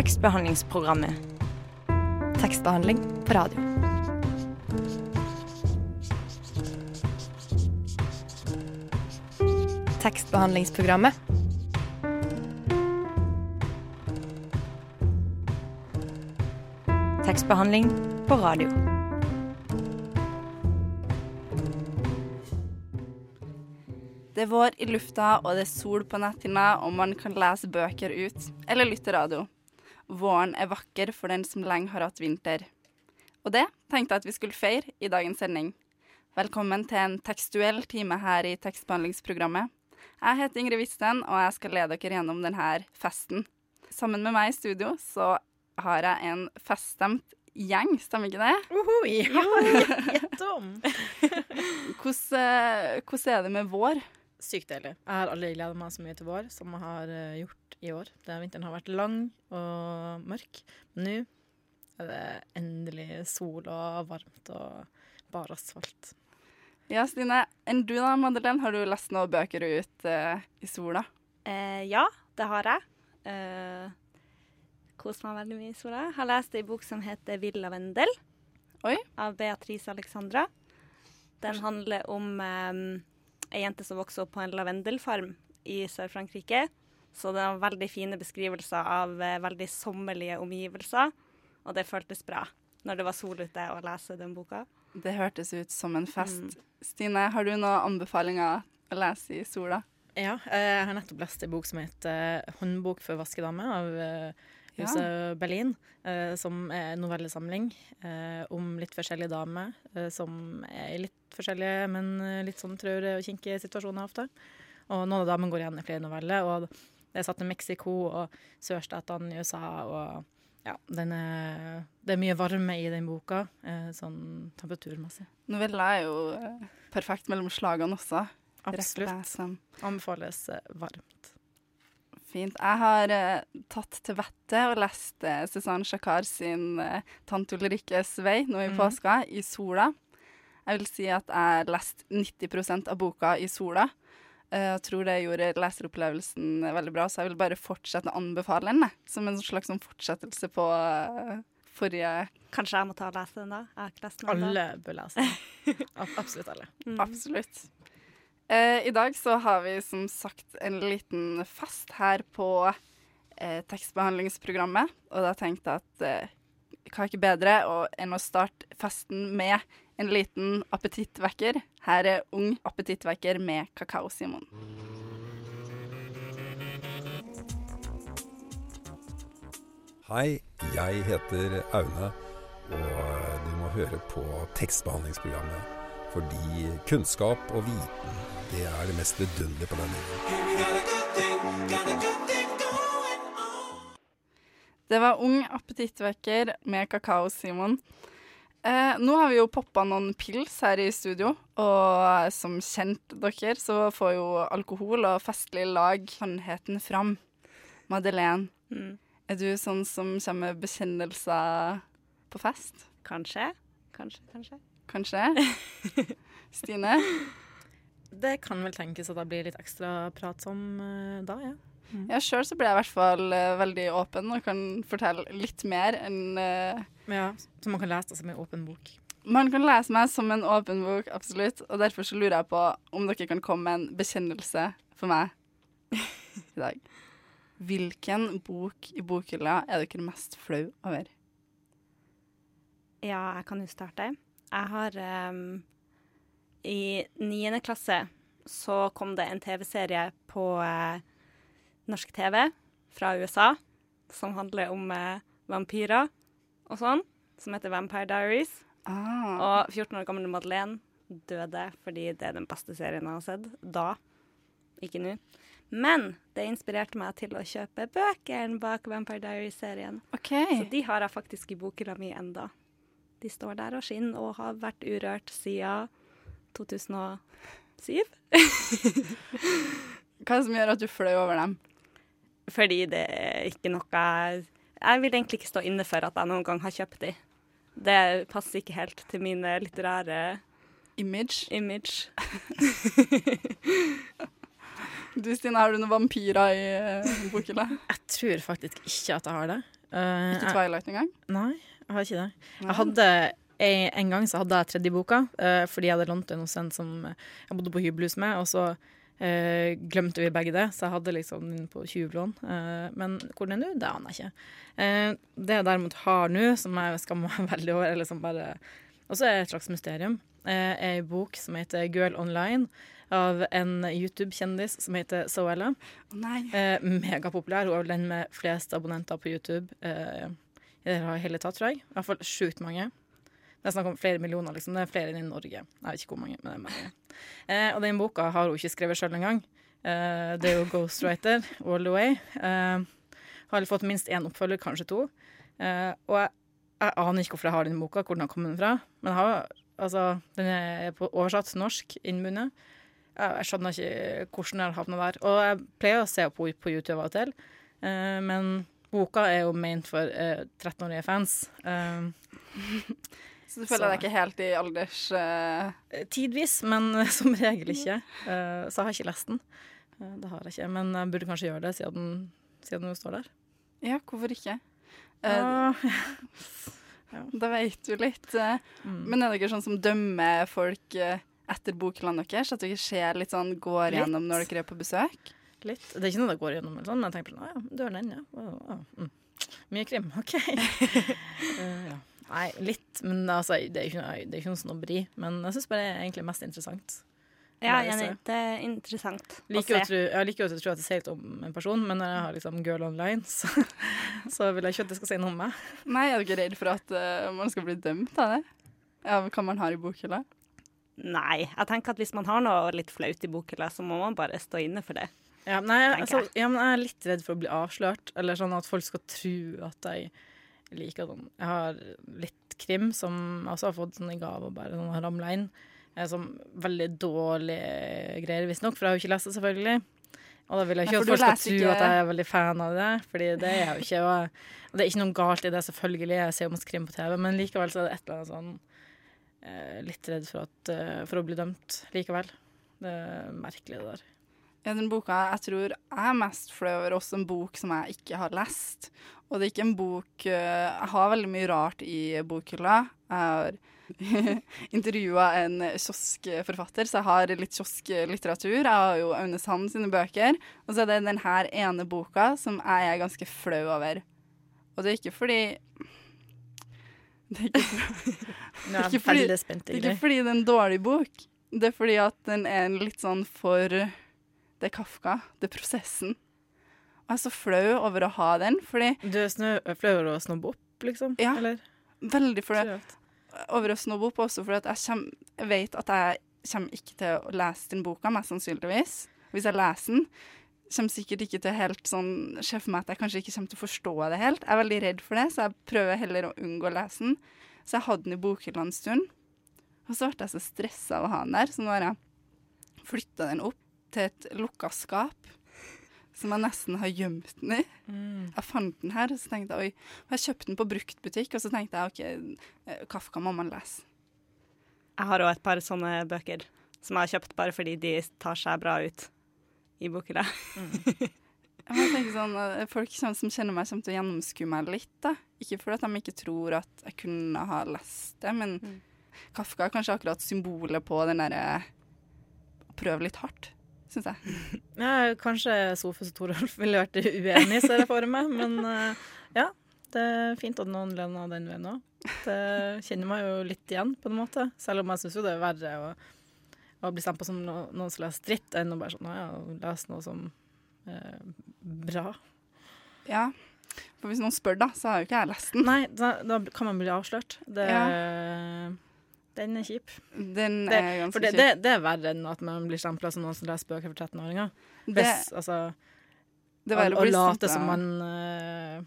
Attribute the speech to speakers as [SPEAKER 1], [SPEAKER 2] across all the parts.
[SPEAKER 1] Tekstbehandlingsprogrammet. Tekstbehandling på radio. Tekstbehandlingsprogrammet. Tekstbehandling på radio.
[SPEAKER 2] Det er vår i lufta, og det er sol på netthinna, og man kan lese bøker ut, eller lytte radio. Våren er vakker for den som lenge har hatt vinter. Og det tenkte jeg at vi skulle feire i dagens sending. Velkommen til en tekstuell time her i tekstbehandlingsprogrammet. Jeg heter Ingrid Wisten, og jeg skal lede dere gjennom denne festen. Sammen med meg i studio så har jeg en feststemt gjeng, stemmer ikke det?
[SPEAKER 3] Uhu, ja, gjett om.
[SPEAKER 2] Hvordan, hvordan er det med vår?
[SPEAKER 3] Sykt deilig. Jeg har aldri gleda meg så mye til vår som jeg har eh, gjort i år. Det, vinteren har vært lang og mørk. Men nå er det endelig sol og varmt og bare asfalt.
[SPEAKER 2] Ja, Stine. Enn du da, Madeleine? Har du lest noen bøker ut uh, i sola?
[SPEAKER 4] Eh, ja, det har jeg. Eh, Kost meg veldig mye i sola. Har lest ei bok som heter 'Villa Vendel'
[SPEAKER 2] Oi.
[SPEAKER 4] av Beatrice Alexandra. Den handler om eh, ei jente som vokser opp på en lavendelfarm i Sør-Frankrike. Så det var veldig fine beskrivelser av eh, veldig sommerlige omgivelser. Og det føltes bra når det var sol ute å lese den boka.
[SPEAKER 2] Det hørtes ut som en fest. Stine, har du noen anbefalinger å lese i sola?
[SPEAKER 3] Ja, eh, jeg har nettopp lest en bok som heter 'Håndbok for vaskedame' av Huset Huset Berlin. eh, Som er en novellesamling eh, om litt forskjellige damer eh, som er i litt forskjellige, men eh, litt sånn traure og kinkige situasjoner ofte. Og noen av damene går igjen i flere noveller. og det er satt i Mexico og sørstatene i USA. og ja, den er, Det er mye varme i den boka, eh, sånn temperaturmessig.
[SPEAKER 2] Novella er jo eh, perfekt mellom slagene også.
[SPEAKER 3] Absolutt.
[SPEAKER 2] lesen.
[SPEAKER 3] Anbefales eh, varmt.
[SPEAKER 2] Fint. Jeg har eh, tatt til vettet og lest eh, Susanne Chakar sin eh, 'Tante Ulrikkes vei' nå i
[SPEAKER 3] mm.
[SPEAKER 2] påska, i sola. Jeg vil si at jeg leste 90% av boka i sola. Eh, og tror det gjorde leseropplevelsen veldig bra, så jeg vil bare fortsette å anbefale den, som en slags sånn fortsettelse på eh, forrige
[SPEAKER 4] Kanskje jeg må ta og lese den, da? Jeg har ikke lest den.
[SPEAKER 3] Alle bør lese den. Absolutt alle.
[SPEAKER 4] Mm.
[SPEAKER 2] Absolutt. Eh, I dag så har vi som sagt en liten fest her på eh, tekstbehandlingsprogrammet, og da tenkte jeg at eh, hva er ikke bedre enn å starte festen med en liten appetittvekker. Her er Ung appetittvekker med Kakao-Simon.
[SPEAKER 5] Hei, jeg heter Aune, og du må høre på tekstbehandlingsprogrammet. Fordi kunnskap og viten, det er det mest vidunderlige på denne jorden.
[SPEAKER 2] Det var Ung appetittvekker med Kakao-Simon. Eh, nå har vi jo poppa noen pils her i studio, og som kjent dere, så får jo alkohol og festlig lag sannheten fram. Madeleine,
[SPEAKER 4] Mm.
[SPEAKER 2] er du sånn som kommer med bekjennelser på fest?
[SPEAKER 4] Kanskje. Kanskje, kanskje.
[SPEAKER 2] Kanskje? Stine?
[SPEAKER 3] Det kan vel tenkes at jeg blir litt ekstra pratsom eh, da, ja.
[SPEAKER 2] Ja, sjøl så blir jeg i hvert fall eh, veldig åpen og kan fortelle litt mer enn uh,
[SPEAKER 3] ja. Så man kan lese det som en åpen bok.
[SPEAKER 2] Man kan lese meg som en åpen bok, absolutt. Og derfor så lurer jeg på om dere kan komme med en bekjennelse for meg i dag. Hvilken bok i bokhylla er dere mest flau over?
[SPEAKER 4] Ja, jeg kan jo starte. Jeg har um, I niende klasse så kom det en TV-serie på eh, norsk TV fra USA som handler om eh, vampyrer og sånn, som heter Vampire Diaries.
[SPEAKER 2] Ah,
[SPEAKER 4] Og 14 år gamle Madeleine døde fordi det er den beste serien jeg har sett. Da. Ikke nå. Men det inspirerte meg til å kjøpe bøkene bak Vampire Diaries-serien.
[SPEAKER 2] Okay.
[SPEAKER 4] Så de har jeg faktisk i bokhylla mi enda. De står der og skinner og har vært urørt siden 2007.
[SPEAKER 2] Hva er det som gjør at du fløy over dem?
[SPEAKER 4] Fordi det er ikke noe jeg Jeg vil egentlig ikke stå inne for at jeg noen gang har kjøpt de. Det passer ikke helt til mine litterære
[SPEAKER 2] Image.
[SPEAKER 4] image.
[SPEAKER 2] Du Stine, har du noen vampyrer i uh, bokhylla?
[SPEAKER 3] Jeg tror faktisk ikke at jeg har det. Uh,
[SPEAKER 2] Ikke Twilight engang?
[SPEAKER 3] Nei, jeg har ikke det.
[SPEAKER 2] Nei.
[SPEAKER 3] Jeg hadde en, en gang så hadde jeg tredje boka, uh, fordi jeg hadde lånt den hos en som jeg bodde på hybelhus med, og så eh, glemte vi begge det, så jeg hadde liksom den på tjuvlån. Eh, men hvor den er nå, det aner jeg ikke. Eh, det jeg derimot har nå, som jeg skammer meg veldig over, eller som bare også er et slags mysterium, eh, er en bok som heter Girl Online, av en YouTube-kjendis som heter Zoella. Eh, megapopulær. Hun er vel den med flest abonnenter på YouTube eh, i det hele tatt, tror jeg. I hvert fall sjukt mange. Det er snakk om flere millioner, liksom. Det er flere enn i Norge. Jeg vet ikke hvor mange, men det er mange. Eh, og den boka har hun ikke skrevet sjøl engang. Eh, det er jo ghostwriter all the way. Eh, har fått minst én oppfølger, kanskje to. Eh, og jeg, jeg aner ikke hvorfor jeg har den boka, hvor den har kommet fra. Men har, altså, den er på oversatt norsk innbundet. Jeg jeg skjønner ikke hvordan den har havna der. Og jeg pleier å se på på YouTube av og til, eh, men boka er jo ment for eh, 13-årige fans.
[SPEAKER 2] Så du føler
[SPEAKER 3] Så-
[SPEAKER 2] deg ikke helt i alders... Uh...
[SPEAKER 3] tidvis, men som regel ikke. Uh, så jeg har ikke lest den. Uh, det har jeg ikke, men jeg burde kanskje gjøre det siden, siden hun står der.
[SPEAKER 2] ja, hvorfor ikke? Uh,
[SPEAKER 3] Ah,
[SPEAKER 2] Da vet du litt.
[SPEAKER 3] mm.
[SPEAKER 2] Men er dere sånn som dømmer folk etter boklandet deres? At dere ser litt sånn, går
[SPEAKER 3] Litt.
[SPEAKER 2] gjennom når dere er på besøk?
[SPEAKER 3] Litt. Det er ikke noe det går gjennom, sånn, men jeg tenker på, «Å ja, du har den, ja. Å, å, mm. Mye krim, OK. uh, ja. Nei, litt, men altså, det er ikke noe, det er ikke noe snobberi. Men jeg syns bare det er egentlig mest interessant.
[SPEAKER 4] Ja, enig. Det er interessant å
[SPEAKER 3] Liker å
[SPEAKER 4] se.
[SPEAKER 3] tro, jeg liker jo å tro at det sier litt om en person, men når jeg har liksom girl online, så, så vil jeg ikke at det skal si noe om meg.
[SPEAKER 2] Nei, er ikke redd for at uh, man skal bli dømt av det? Av hva man har i bokhylla?
[SPEAKER 4] Nei, jeg tenker at hvis man har noe litt flaut i bokhylla, så må man bare stå inne for det.
[SPEAKER 3] Ja, nei, altså,
[SPEAKER 4] jeg.
[SPEAKER 3] ja, men jeg er litt redd for å bli avslørt, eller sånn at folk skal tro at jeg liker sånn. Jeg har litt krim som jeg også har fått sånn i gave og bare sånn har ramla inn. Eh, Som veldig dårlige greier, visstnok, for jeg har jo ikke lest det, selvfølgelig. Og da vil jeg ikke at folk skal tro at jeg er veldig fan av det, fordi det er jo ikke. Og, og det er ikke noe galt i det, selvfølgelig. Jeg ser jo masse krim på TV, men likevel så er det et eller annet sånn eh, Litt redd for, at, eh, for å bli dømt likevel. Det er merkelig, det der.
[SPEAKER 2] Ja, den boka jeg tror jeg er mest flau over, også en bok som jeg ikke har lest. Og det er ikke en bok eh, Jeg har veldig mye rart i bokhylla. Jeg har intervjua en kioskforfatter, så jeg har litt kiosklitteratur. Jeg har jo Aune Sand sine bøker. Og så er det denne ene boka som jeg er ganske flau over. Og det er ikke fordi Det er ikke,
[SPEAKER 3] Nå er
[SPEAKER 2] Ikke fordi- det er ikke fordi det er en dårlig bok. Det er fordi at den er litt sånn for Det er Kafka. Det er prosessen. Og jeg er så flau over å ha den, fordi
[SPEAKER 3] Du er snø, flau over å snobbe opp, liksom?
[SPEAKER 2] Ja.
[SPEAKER 3] Eller?
[SPEAKER 2] Veldig flau over å snobbe opp, også fordi at jeg, kjem, jeg vet at jeg kommer ikke til å lese den boka, mest sannsynligvis. Hvis jeg leser den, kommer sikkert ikke til helt sånn Se for meg at jeg kanskje ikke kommer til å forstå det helt. Jeg er veldig redd for det, så jeg prøver heller å unngå å lese den. Så jeg hadde den i bokhylla en stund, og så ble jeg så stressa av å ha den der, så nå har jeg flytta den opp til et lukka skap. Som jeg nesten har gjemt den i.
[SPEAKER 3] Mm.
[SPEAKER 2] Jeg fant den her, og så tenkte jeg oi. Og jeg kjøpte den på bruktbutikk, og så tenkte jeg OK, eh, Kafka må man lese.
[SPEAKER 4] Jeg har òg et par sånne bøker som jeg har kjøpt bare fordi de tar seg bra ut i bokhylla.
[SPEAKER 2] Jeg må sånn, eh, Folk som kjenner meg, kommer til å gjennomskue meg litt. da. Ikke fordi de ikke tror at jeg kunne ha lest det, men
[SPEAKER 4] Mm.
[SPEAKER 2] Kafka er kanskje akkurat symbolet på den derre å prøve litt hardt, syns jeg.
[SPEAKER 3] Ja, kanskje Sofus og Torolf ville vært uenige, ser jeg for meg. Men eh, ja, det er fint at noen lener den veien òg. Det kjenner meg jo litt igjen, på en måte. Selv om jeg syns jo det er verre å, å bli på som no, noen som leser dritt, enn å bare sånn, «Å ja, lese noe som eh, bra.
[SPEAKER 2] Ja. For hvis noen spør, da, så har jo ikke jeg lest den.
[SPEAKER 3] Nei, da, da kan man bli avslørt. Det, Den er kjip.
[SPEAKER 2] Den
[SPEAKER 3] Det-
[SPEAKER 2] er ganske
[SPEAKER 3] For det,
[SPEAKER 2] kjip.
[SPEAKER 3] det, det er verre enn at man blir stempla som noen som leser bøker for 13-åringer.
[SPEAKER 2] Det,
[SPEAKER 3] Hvis, altså,
[SPEAKER 2] å
[SPEAKER 3] å late som man uh,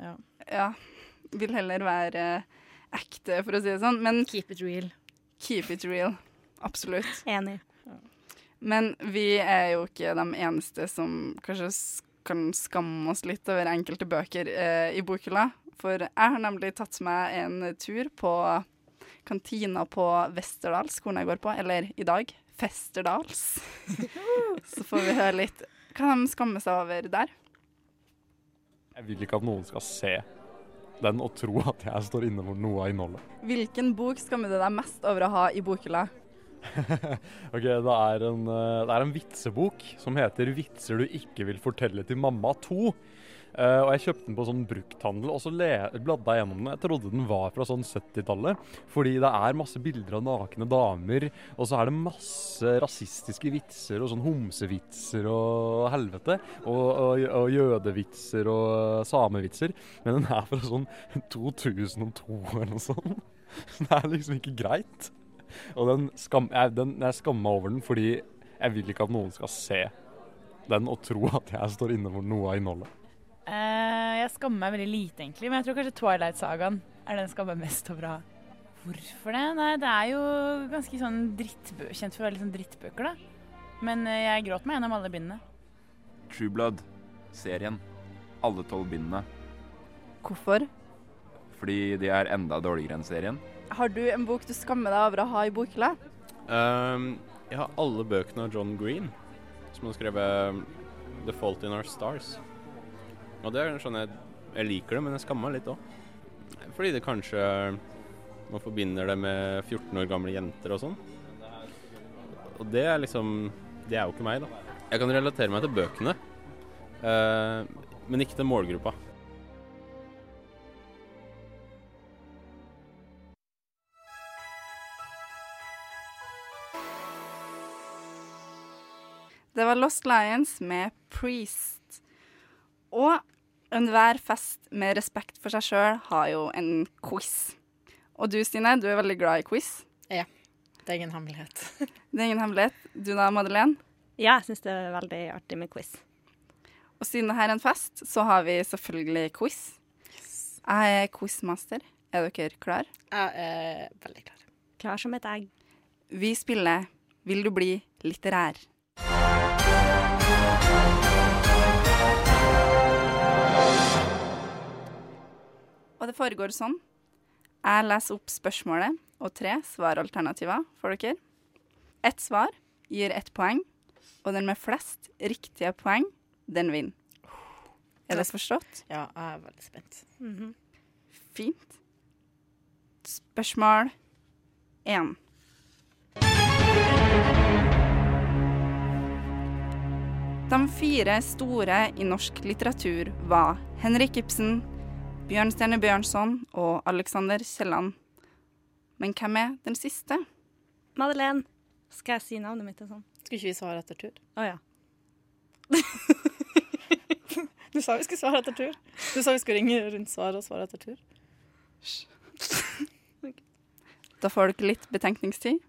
[SPEAKER 3] Ja.
[SPEAKER 2] Ja. Vil heller være ekte, for å si det sånn. Men
[SPEAKER 3] Keep it real.
[SPEAKER 2] keep it real. Absolutt.
[SPEAKER 4] Enig.
[SPEAKER 2] Men vi er jo ikke de eneste som kanskje kan skamme oss litt over enkelte bøker eh, i bokhylla. For jeg har nemlig tatt meg en tur på kantina på Westerdals, skolen jeg går på, eller i dag Festerdals. Så får vi høre litt hva de skammer seg over der.
[SPEAKER 6] Jeg vil ikke at noen skal se den og tro at jeg står inne for noe av innholdet.
[SPEAKER 2] Hvilken bok skammer du deg mest over å ha i bokhylla?
[SPEAKER 6] ok, det er, en, eh, det er en vitsebok som heter 'Vitser du ikke vil fortelle til mamma 2'. Eh, og Jeg kjøpte den på sånn brukthandel, og så bladde jeg gjennom den. Jeg trodde den var fra sånn 70-tallet, fordi det er masse bilder av nakne damer, og så er det masse rasistiske vitser og sånn homsevitser og helvete, og, og, og jødevitser og samevitser, men den er fra sånn 2002 eller noe sånt. Så det er liksom ikke greit. Og den skam, jeg, jeg skammer meg over den fordi jeg vil ikke at noen skal se den og tro at jeg står inne for noe av innholdet.
[SPEAKER 7] Eh, jeg skammer meg veldig lite, egentlig. Men jeg tror kanskje Twilight-sagaen er den jeg skammer meg mest over å ha. Hvorfor det? Nei, det er jo ganske sånn drittbø kjent for å være litt sånn drittbøker, da. Men eh, jeg gråt meg gjennom alle bindene.
[SPEAKER 8] True Blood, serien. Alle tolv bindene.
[SPEAKER 2] Hvorfor?
[SPEAKER 8] Fordi de er enda dårligere enn serien.
[SPEAKER 2] Har du en bok du skammer deg over å ha i bokhylla?
[SPEAKER 9] Um, jeg har alle bøkene av John Green, som har skrevet um, The Fault in Our Stars. Og det er sånn jeg, jeg liker det, men jeg skammer meg litt òg. Fordi det kanskje Man forbinder det med 14 år gamle jenter og sånn. Og det er liksom Det er jo ikke meg, da. Jeg kan relatere meg til bøkene, eh, men ikke til målgruppa.
[SPEAKER 2] Det var Lost Lions med Priest. Og enhver fest med respekt for seg sjøl har jo en quiz. Og du, Stine, du er veldig glad i quiz.
[SPEAKER 3] Ja. Det er ingen hemmelighet.
[SPEAKER 2] Det er ingen hemmelighet. Du da, Madeleine?
[SPEAKER 4] Ja, jeg syns det er veldig artig med quiz.
[SPEAKER 2] Og siden det her er en fest, så har vi selvfølgelig quiz. Jeg er quizmaster. Er dere klar?
[SPEAKER 3] Jeg er veldig klar.
[SPEAKER 4] Klar som et egg.
[SPEAKER 2] Vi spiller Vil du bli litterær? Og det foregår sånn. Jeg leser opp spørsmålet og tre svaralternativer for dere. Ett svar gir ett poeng, og den med flest riktige poeng, den vinner. Er det forstått?
[SPEAKER 3] Ja, jeg er veldig spent.
[SPEAKER 4] Mhm.
[SPEAKER 2] Fint. Spørsmål én. De fire store i norsk litteratur var Henrik Ibsen, Bjørnstjerne Bjørnson og Alexander Kielland. Men hvem er den siste?
[SPEAKER 4] Madeleine, skal jeg si navnet mitt sånn?
[SPEAKER 3] Skulle ikke vi svare etter tur?
[SPEAKER 4] Å ja.
[SPEAKER 3] Du sa vi skulle svare etter tur. Du sa vi skulle ringe rundt svaret og svare etter tur.
[SPEAKER 2] Da får dere litt betenkningstid.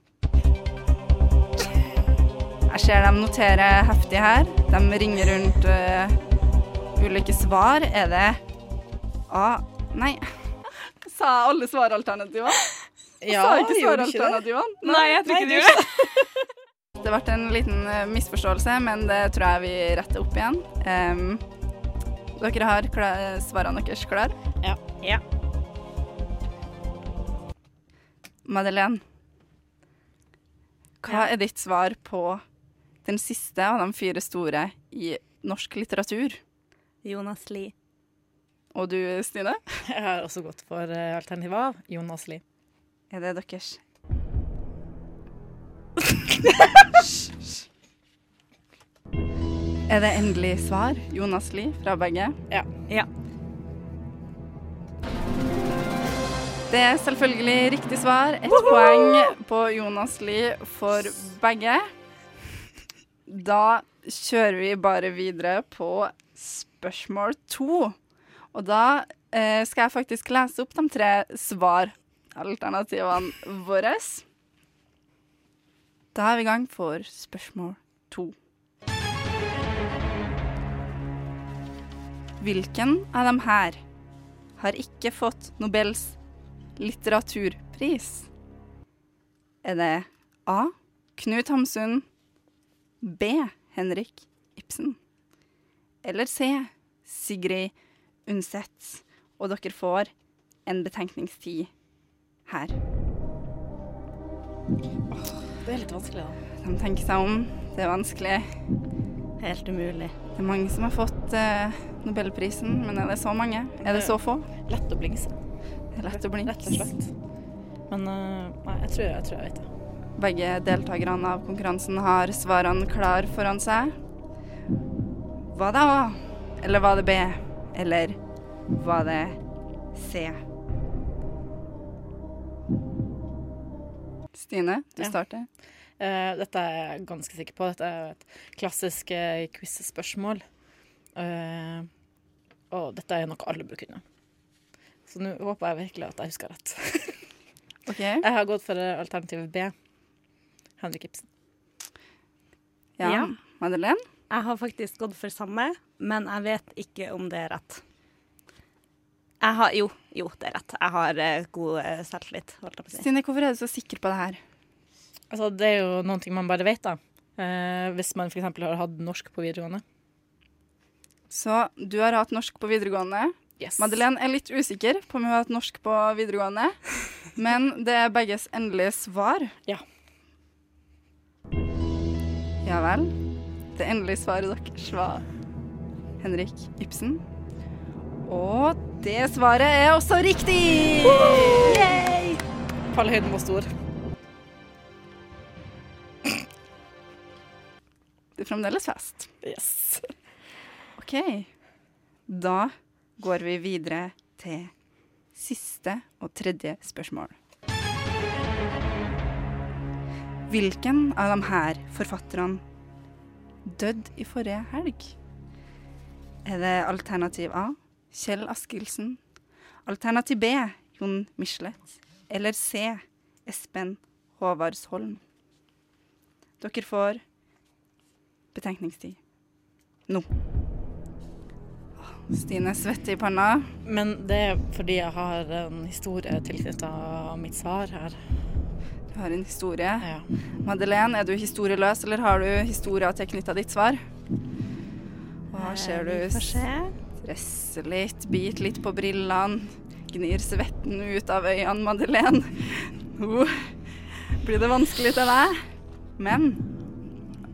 [SPEAKER 2] Jeg ser de noterer heftig her. De ringer rundt uh, ulike svar. Er det A Nei. Sa alle svaralternativene?
[SPEAKER 3] Ja,
[SPEAKER 2] Sa ikke svaralternativene?
[SPEAKER 4] Nei, jeg tror ikke du gjorde det.
[SPEAKER 2] Det ble en liten eh, misforståelse, men det tror jeg vi retter opp igjen. Um, dere har svarene deres klar?
[SPEAKER 3] Ja.
[SPEAKER 4] Ja.
[SPEAKER 2] Madeleine, hva er ditt svar på den siste av de fire store i norsk litteratur?
[SPEAKER 4] Jonas Lie.
[SPEAKER 2] Og du, Stine?
[SPEAKER 3] Jeg har også gått for eh, alternativ A, Jonas Lie.
[SPEAKER 2] Er det deres? Er det endelig svar? Jonas Lie fra begge?
[SPEAKER 3] Ja.
[SPEAKER 4] Ja.
[SPEAKER 2] Det er selvfølgelig riktig svar. Ett poeng på Jonas Lie for begge. Da kjører vi bare videre på spørsmål to. Og da eh, skal jeg faktisk lese opp de tre svaralternativene våre. Da er vi i gang for spørsmål to. Hvilken av dem her har ikke fått Nobels litteraturpris? Er det A. Knut Hamsun, B. Henrik Ibsen eller C. Sigrid Undset? Og dere får en betenkningstid her.
[SPEAKER 3] Det er litt vanskelig, da.
[SPEAKER 2] De tenker seg om. Det er vanskelig.
[SPEAKER 4] Helt umulig.
[SPEAKER 2] Det er mange som har fått eh, Nobelprisen, men er det så mange? Er det så få?
[SPEAKER 3] Lett å blingse.
[SPEAKER 2] Det er lett å bli
[SPEAKER 3] Rett og slett. Men uh, nei, jeg tror jeg, tror jeg vet det.
[SPEAKER 2] Begge deltakerne av konkurransen har svarene klar foran seg. Var det A? Eller var det B? Eller var det C? Stine, du
[SPEAKER 3] Ja.
[SPEAKER 2] starter.
[SPEAKER 3] Uh, dette er jeg ganske sikker på. Dette er et klassisk uh, quiz-spørsmål. Uh, og dette er noe alle bør kunne. Så nå håper jeg virkelig at jeg husker rett.
[SPEAKER 2] okay.
[SPEAKER 3] Jeg har gått for alternativet alternativ B. Henrik Ibsen.
[SPEAKER 2] Ja.
[SPEAKER 4] Ja.
[SPEAKER 2] Madeleine?
[SPEAKER 4] Jeg har faktisk gått for samme, men jeg vet ikke om det er rett. Jeg har, jo, jo, det er rett. Jeg har uh, god uh, selvtillit, si.
[SPEAKER 2] Stine, hvorfor er du så sikker på det her?
[SPEAKER 3] Altså, det er jo noen ting man bare vet, da. Eh, hvis man f.eks. har hatt norsk på videregående.
[SPEAKER 2] Så du har hatt norsk på videregående.
[SPEAKER 3] Yes.
[SPEAKER 2] Madeleine er litt usikker på om hun har hatt norsk på videregående, men det er begges endelige svar.
[SPEAKER 3] Ja.
[SPEAKER 2] Ja vel. Det endelige svaret deres var Henrik Ibsen. Og det svaret er også riktig! Yay!
[SPEAKER 3] Fallhøyden var stor.
[SPEAKER 2] Det er fremdeles fest.
[SPEAKER 3] Yes.
[SPEAKER 2] OK. Da går vi videre til siste og tredje spørsmål. Hvilken av de her forfatterne døde i forrige helg? Er det alternativ A Kjell Askildsen, alternativ B Jon Michelet eller C Espen Håvardsholm? Dere får betenkningstid nå. Stine svetter i panna.
[SPEAKER 3] Men det er fordi jeg har en historie tilknytta mitt svar her.
[SPEAKER 2] Du har en historie.
[SPEAKER 3] Ja.
[SPEAKER 2] Madeleine, er du historieløs, eller har du historier tilknytta ditt svar? Hva ser du?
[SPEAKER 4] Eh, Vi får se.
[SPEAKER 2] Stresser litt, biter litt på brillene. Gnir svetten ut av øynene, Madeleine. Nå blir det vanskelig til deg. Men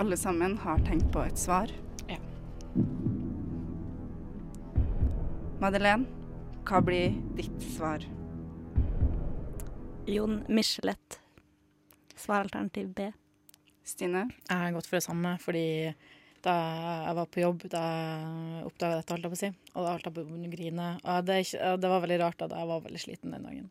[SPEAKER 2] alle sammen har tenkt på et svar.
[SPEAKER 3] Ja.
[SPEAKER 2] Madeleine, hva blir ditt svar?
[SPEAKER 4] Jon Michelet. Svaralternativ B.
[SPEAKER 2] Stine?
[SPEAKER 3] Jeg har gått for det samme, fordi da jeg var på jobb, da jeg oppdaga dette, holdt jeg på å si, og da holdt jeg på å grine. Og det, det var veldig rart da jeg var veldig sliten den dagen.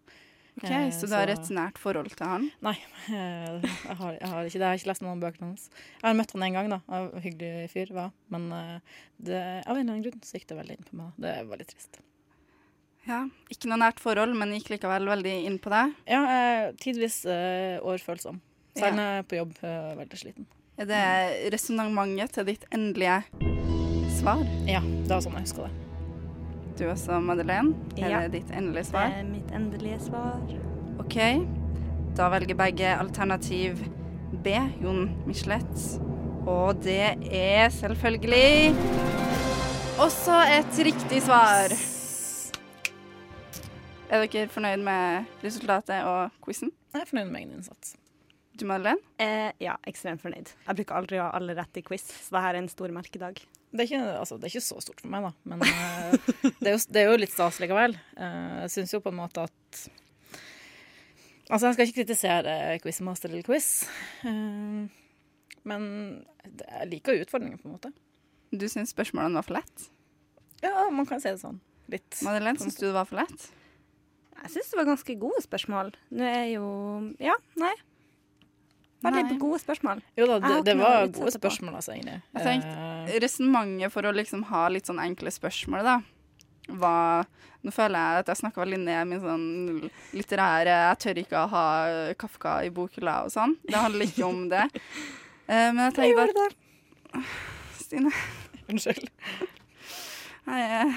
[SPEAKER 2] Ok,
[SPEAKER 3] Eh,
[SPEAKER 2] Så du har et nært forhold til han?
[SPEAKER 3] Nei, jeg har, jeg har ikke det. Jeg har ikke lest noen bøker hans. Jeg har møtt han én gang, da. En Hyggelig fyr, hva. Men eh, det, av en eller annen grunn så gikk det veldig inn på meg. Det er veldig trist.
[SPEAKER 2] Ja, Ikke noe nært forhold, men gikk likevel veldig inn på deg.
[SPEAKER 3] Ja, eh, tidvis eh, overfølsom. Særlig
[SPEAKER 2] Ja.
[SPEAKER 3] på jobb, eh, veldig sliten.
[SPEAKER 2] Er det resonnementet til ditt endelige svar?
[SPEAKER 3] Ja, det var sånn jeg husker det.
[SPEAKER 2] Du også, Madeleine? Er
[SPEAKER 4] Ja.
[SPEAKER 2] det ditt endelige svar?
[SPEAKER 4] Det er mitt endelige svar.
[SPEAKER 2] OK. Da velger begge alternativ B, Jon Michelet. Og det er selvfølgelig også et riktig svar. Er dere fornøyd med resultatet og quizen?
[SPEAKER 3] Jeg er fornøyd med egen innsats.
[SPEAKER 2] Du, Madeleine?
[SPEAKER 4] Eh, ja, ekstremt fornøyd. Jeg bruker aldri å ha alle rett i quiz, så dette er en stor merkedag.
[SPEAKER 3] Det er, ikke, altså, det er ikke så stort for meg, da. Men uh, det, er jo, det er jo litt stas likevel. Eh, jeg syns jo på en måte at Altså, jeg skal ikke kritisere Quizmaster eller quiz, uh, men jeg liker utfordringen, på en måte.
[SPEAKER 2] Du syns spørsmålene var for lett?
[SPEAKER 3] Ja, man kan si det sånn. Litt.
[SPEAKER 2] Madeleine, syns du det var for lett?
[SPEAKER 4] Jeg syns det var ganske gode spørsmål. Nå er jo Ja, nei. Veldig
[SPEAKER 2] Nei.
[SPEAKER 4] gode spørsmål.
[SPEAKER 3] Jo da, det, det var gode spørsmål, altså, egentlig.
[SPEAKER 2] Jeg tenkte-
[SPEAKER 3] Eh,
[SPEAKER 2] Resonnementet for å liksom ha litt sånn enkle spørsmål, da, var Nå føler jeg at jeg snakker veldig ned min sånn litterære Jeg tør ikke å ha Kafka i bokhylla og sånn. Det handler ikke om det. Eh, men jeg tenkte at Stine,
[SPEAKER 3] Unnskyld.
[SPEAKER 2] jeg er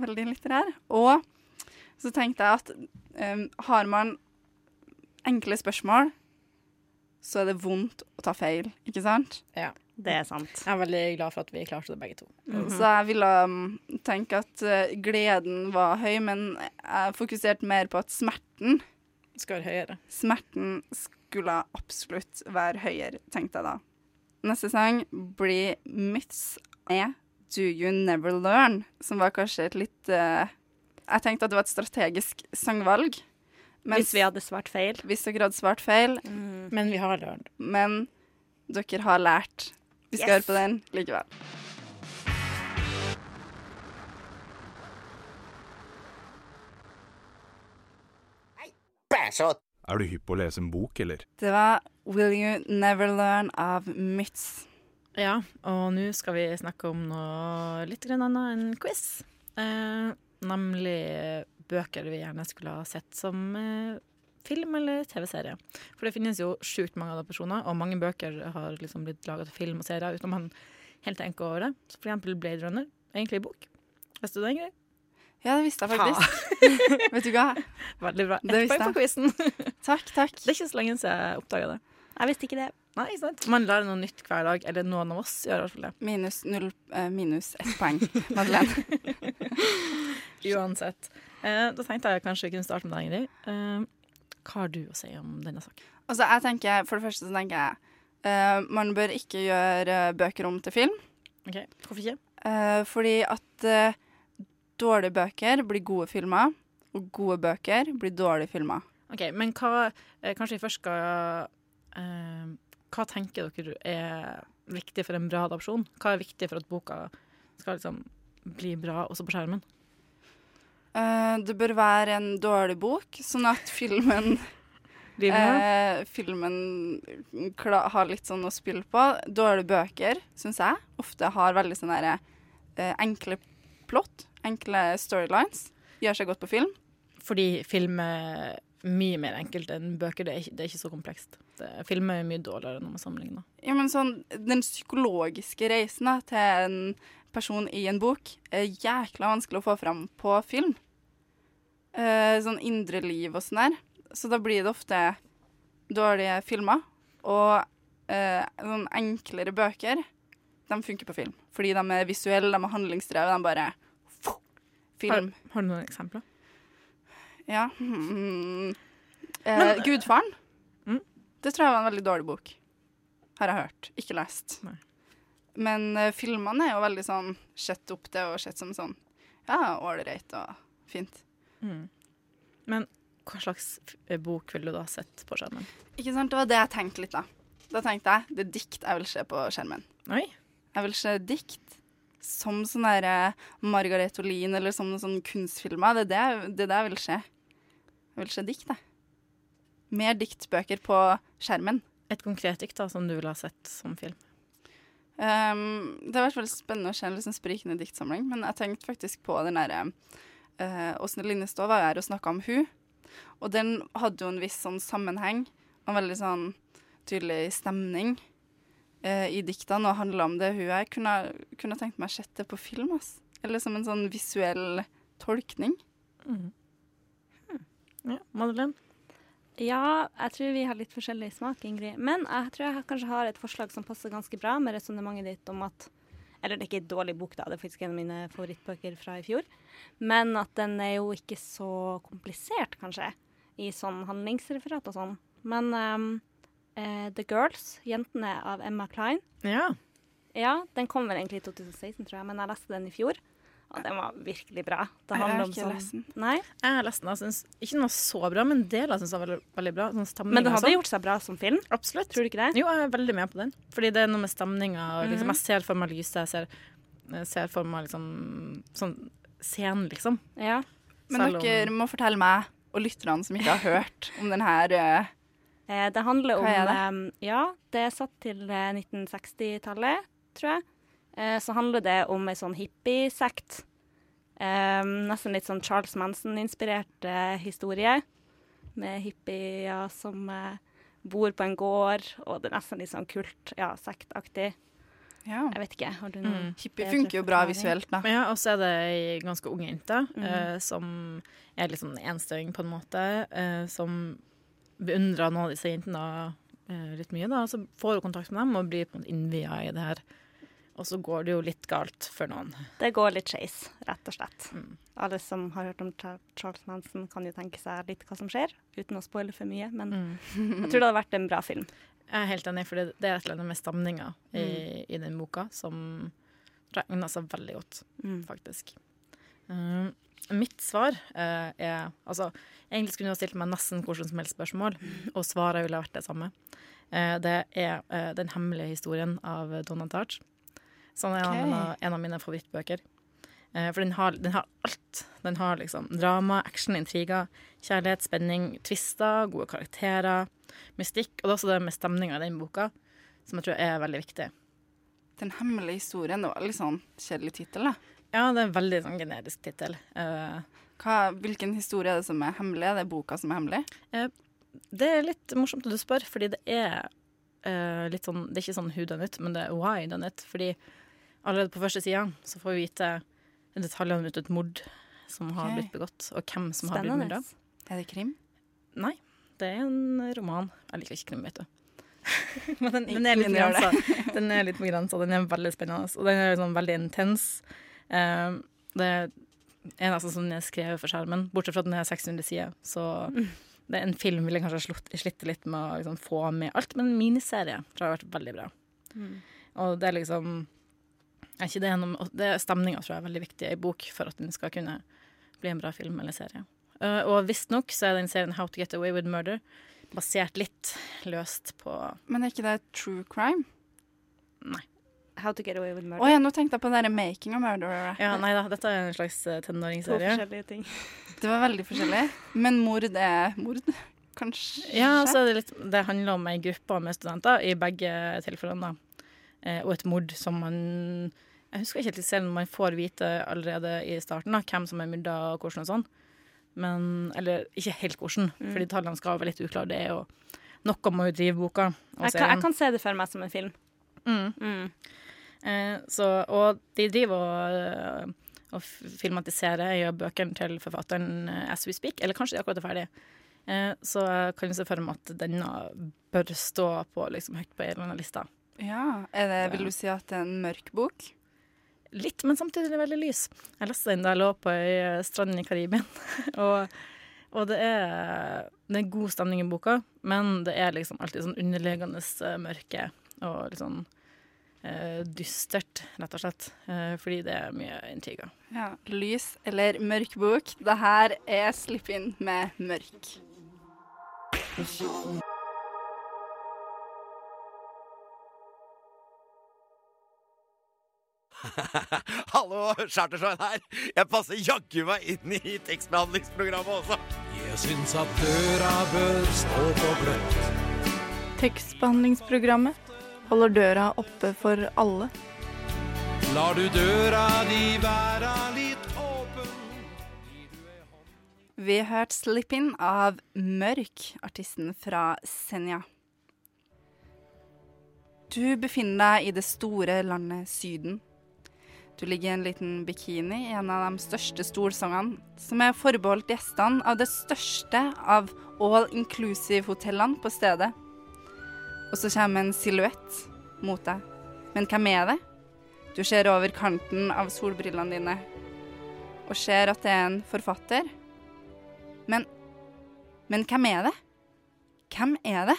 [SPEAKER 2] veldig litterær. Og så tenkte jeg at um, har man enkle spørsmål, så er det vondt å ta feil, ikke sant?
[SPEAKER 3] Ja.
[SPEAKER 4] Det er sant.
[SPEAKER 3] Jeg er veldig glad for at vi klarte det, begge to.
[SPEAKER 2] Så jeg ville um, tenke at eh, gleden var høy, men jeg fokuserte mer på at smerten
[SPEAKER 3] Skal være høyere.
[SPEAKER 2] Smerten skulle absolutt være høyere, tenkte jeg da. neste sang blir Myths med Do You Never Learn, som var kanskje et litt uh, Jeg tenkte at det var et strategisk sangvalg. Mens-
[SPEAKER 4] Hvis vi hadde svart feil.
[SPEAKER 2] Hvis dere hadde svart feil.
[SPEAKER 3] Men vi har lært.
[SPEAKER 2] Men dere har lært. Vi skal
[SPEAKER 4] Yes.
[SPEAKER 2] høre på den likevel.
[SPEAKER 10] Er du hypp på å lese en bok, eller?
[SPEAKER 2] Det var Will You Never Learn av Mitz.
[SPEAKER 3] Ja, og nå skal vi snakke om noe litt annet enn quiz. Eh, nemlig bøker vi gjerne skulle ha sett som eh, film eller TV-serie. For det finnes jo sjukt mange adopsjoner, og mange bøker har liksom blitt laga til film og serier uten man helt tenker over det. Så for eksempel Blade Runner, egentlig bok. Visste du det, Ingrid?
[SPEAKER 2] Ja, det visste jeg faktisk. Vet du hva?
[SPEAKER 3] Veldig bra. Ett poeng for quizen.
[SPEAKER 2] takk, takk.
[SPEAKER 3] Det er ikke så lenge siden jeg oppdaga det.
[SPEAKER 4] Jeg visste ikke det.
[SPEAKER 3] Nei, ikke sant? Man lærer noe nytt hver dag. Eller noen av oss gjør i hvert fall det.
[SPEAKER 2] Minus null uh, minus ett poeng, Madeleine.
[SPEAKER 3] Uansett. Eh, da tenkte jeg kanskje vi kunne starte med deg, Ingrid. Eh, hva har du å si om denne saken?
[SPEAKER 2] Altså, jeg tenker, For det første så tenker jeg eh, man bør ikke gjøre bøker om til film.
[SPEAKER 3] Ok, Hvorfor ikke?
[SPEAKER 2] Eh, fordi at eh, dårlige bøker blir gode filmer, og gode bøker blir dårlige filmer.
[SPEAKER 3] Ok, Men hva Kanskje vi først skal Hva tenker dere er viktig for en bra adopsjon? Hva er viktig for at boka skal liksom bli bra også på skjermen?
[SPEAKER 2] Eh, det bør være en dårlig bok, sånn at filmen uh, Filmen har litt sånn å spille på. Dårlige bøker, syns jeg, ofte har veldig sånn derre uh, enkle plott, enkle storylines. Gjør seg godt på film.
[SPEAKER 3] Fordi film er mye mer enkelt enn bøker. Det er ikke, det er ikke så komplekst. Det, film er mye dårligere når man sammenligner.
[SPEAKER 2] Ja, men sånn, Den psykologiske reisen da, til en person i en bok er jækla vanskelig å få fram på film. Eh, sånn indre liv og sånn der. Så da blir det ofte dårlige filmer. Og eh, sånn enklere bøker, de funker på film. Fordi de er visuelle, de er handlingsdrevet, de bare Film.
[SPEAKER 3] har du noen eksempler?
[SPEAKER 2] Ja. Mm. Eh, Gudfaren.
[SPEAKER 3] Mm.
[SPEAKER 2] Det tror jeg var en veldig dårlig bok. Har jeg hørt. Ikke lest.
[SPEAKER 3] Nei.
[SPEAKER 2] Men uh, filmene er jo veldig sånn sett opp til og sett som sånn ja, ålreit og fint.
[SPEAKER 3] Mm. Men hva slags bok ville du da sett på skjermen?
[SPEAKER 2] Ikke sant? Det var det jeg tenkte litt, da. Da tenkte jeg det er dikt jeg vil se på skjermen.
[SPEAKER 3] Oi.
[SPEAKER 2] Jeg vil se dikt som sånn derre Margaret Olin eller som noen sånne kunstfilmer. Det er det, det er det jeg vil se. Jeg vil se dikt, jeg. Mer diktbøker på skjermen.
[SPEAKER 3] Et konkret dikt da, som du ville ha sett som film?
[SPEAKER 2] Um, det har vært veldig spennende å se en liksom sprikende diktsamling, men jeg tenkte faktisk på den derre uh, Åsne Linnestad var her og snakka om hun, og den hadde jo en viss sånn sammenheng en veldig sånn tydelig stemning uh, i diktene og handla om det hun er. Kunne, kunne tenkt meg å sett det på film, ass. Eller som en sånn visuell tolkning.
[SPEAKER 3] Mm. Ja, Madeleine?
[SPEAKER 4] Ja, jeg tror vi har litt forskjellig smak, Ingrid. Men jeg tror jeg kanskje har et forslag som passer ganske bra med resonnementet ditt om at Eller det er ikke en dårlig bok, da, det er faktisk en av mine favorittbøker fra i fjor. Men at den er jo ikke så komplisert, kanskje, i sånn handlingsreferat og sånn. Men um, uh, The Girls, 'Jentene' av Emma Klein,
[SPEAKER 3] Ja.
[SPEAKER 4] ja, den kom vel egentlig i 2016, tror jeg, men jeg leste den i fjor. Og den var virkelig bra. Det
[SPEAKER 2] Jeg har
[SPEAKER 4] om
[SPEAKER 2] ikke
[SPEAKER 4] sånn-
[SPEAKER 2] lest den.
[SPEAKER 4] Nei,
[SPEAKER 3] Jeg har lest den. Jeg synes ikke den var så bra, men deler syns jeg var veldig, veldig bra. Sånn
[SPEAKER 4] men den hadde
[SPEAKER 3] sånn.
[SPEAKER 4] gjort seg bra som film.
[SPEAKER 3] Absolutt.
[SPEAKER 4] Tror du ikke det?
[SPEAKER 3] Jo, jeg er veldig med på den. Fordi det er noe med stemninga. Liksom,
[SPEAKER 4] Mhm.
[SPEAKER 3] jeg ser for meg lyset, jeg ser, ser for meg liksom sånn scenen, liksom.
[SPEAKER 4] Ja.
[SPEAKER 2] Men
[SPEAKER 3] Selv om-
[SPEAKER 2] dere må fortelle meg og lytterne som ikke har hørt om den her uh,
[SPEAKER 4] Eh, det handler om
[SPEAKER 2] Hva er det?
[SPEAKER 4] eh, Ja, det er satt til eh, 1960-tallet, tror jeg. Eh, så handler det om ei sånn hippiesekt. Um, nesten litt sånn Charles Manson-inspirert eh, historie. Med hippier som bor på en gård, og det er nesten litt sånn kult, ja, sektaktig.
[SPEAKER 2] Ja.
[SPEAKER 4] Jeg vet ikke, har du noe
[SPEAKER 3] Mm.
[SPEAKER 2] Hippie funker jo bra visuelt, da.
[SPEAKER 3] Ja, og så er det ei ganske ung jente
[SPEAKER 4] mm.
[SPEAKER 3] uh, som er litt sånn enstøing, på en måte. uh, som beundrer noen av disse jentene uh, litt mye, da. Så får hun kontakt med dem og blir på en måte innvia i det her. Og så går det jo litt galt for noen.
[SPEAKER 4] Det går litt skeis, rett og slett.
[SPEAKER 3] Mm.
[SPEAKER 4] Alle som har hørt om Charles Manson, kan jo tenke seg litt hva som skjer, uten å spoile for mye. Men
[SPEAKER 3] Mm.
[SPEAKER 4] jeg tror det hadde vært en bra film.
[SPEAKER 3] Jeg er helt enig, for det det er et eller annet med stemninga i, i den boka som regner egner seg veldig godt,
[SPEAKER 4] Mm.
[SPEAKER 3] faktisk. Eh, mitt svar uh, er Altså, egentlig skulle du ha stilt meg nesten hvordan som helst spørsmål, og svaret ville vært det samme. Uh, det er uh, Den hemmelige historien av Donald Tartt, som er en, av, en av mine favorittbøker. Eh, for den har, den har alt. Den har liksom drama, action, intriger, kjærlighet, spenning, twister, gode karakterer, mystikk. Og det er også det med stemninga i den boka, som jeg tror er veldig viktig.
[SPEAKER 2] Den hemmelige historien, det var litt sånn kjedelig tittel, da.
[SPEAKER 3] Ja, det er en veldig sånn generisk tittel. Eh,
[SPEAKER 2] hvilken historie er det som er hemmelig? Er det boka som er hemmelig?
[SPEAKER 3] det er litt morsomt at du spør, fordi det er Uh, litt sånn Det er ikke sånn who done it, men det er why done it. Fordi allerede på første sida så får vi vite detaljene rundt et mord som har blitt begått, og hvem som har blitt
[SPEAKER 4] Spennende.
[SPEAKER 3] myrda.
[SPEAKER 2] Er det krim?
[SPEAKER 3] Nei, det er en roman. Jeg liker ikke krim, vet du. Men den, den er litt begrensa. Den er litt begrensa, den er veldig spennende. Og den er sånn veldig intens. Eh, det er nesten som den er skrevet for skjermen, bortsett fra at den er 600 sider. Så det er en film ville kanskje slitt litt med å liksom, få med alt, men en miniserie tror jeg har vært veldig bra.
[SPEAKER 4] Mm.
[SPEAKER 3] Og det er liksom er ikke det, gjennom, det er Stemninga tror jeg er veldig viktig i bok for at den skal kunne bli en bra film eller serie. Uh, og visstnok så er den serien How to Get Away with Murder basert litt løst på
[SPEAKER 2] Men er ikke det true crime? Nei.
[SPEAKER 4] How to get away with
[SPEAKER 2] Å
[SPEAKER 4] murder.
[SPEAKER 2] ja, nå tenkte jeg på den Making a Murderer.
[SPEAKER 3] Ja, nei da, dette er en slags tenåringsserie.
[SPEAKER 4] To forskjellige ting.
[SPEAKER 2] Det var veldig forskjellig. Men mord er mord, kanskje?
[SPEAKER 3] Ja, så er det, litt, det handler om ei gruppe med studenter i begge tilfellene. da. Eh, og et mord som man Jeg husker ikke helt selv om man får vite allerede i starten da, hvem som er myrda og hvordan og sånn. Men Eller ikke helt hvordan,
[SPEAKER 4] Mm.
[SPEAKER 3] fordi detaljene skal være litt uklare. Det er jo Noe må jo drive boka og
[SPEAKER 4] Jeg kan, jeg kan se det for meg som en film.
[SPEAKER 3] Mm.
[SPEAKER 4] Mm.
[SPEAKER 3] Eh, så, og de driver og, og filmatiserer gjør bøkene til forfatteren eh, as we speak, eller kanskje de akkurat er ferdig. Eh, så jeg kan jo se for meg at denne bør stå på liksom, høyt på en eller annen liste.
[SPEAKER 2] Ja, er det, Vil du si at det er en mørk bok?
[SPEAKER 3] Litt, men samtidig veldig lys. Jeg leste den da jeg lå på ei eh, strand i Karibien. og og det, er, det er god stemning i boka, men det er liksom alltid sånn underliggende eh, mørke og litt sånn eh, dystert, rett og slett. Eh, fordi det er mye intriger.
[SPEAKER 2] Ja. Lys eller mørk bok? Det her er Slipp inn med mørk.
[SPEAKER 11] Hallo, Chartersveien her. Jeg passer jaggu meg inn i tekstbehandlingsprogrammet også.
[SPEAKER 12] Jeg syns at døra bør stå på gløtt.
[SPEAKER 2] Tekstbehandlingsprogrammet holder døra oppe for alle.
[SPEAKER 12] Lar du døra di være litt åpen
[SPEAKER 2] Vi har hørt 'Slipp In' av Mørk, artisten fra Senja. Du befinner deg i det store landet Syden. Du ligger i en liten bikini i en av de største stolsongene, som er forbeholdt gjestene av det største av all inclusive-hotellene på stedet. Og så kommer en silhuett mot deg. Men hvem er det? Du ser over kanten av solbrillene dine og ser at det er en forfatter. Men Men hvem er det? Hvem er det?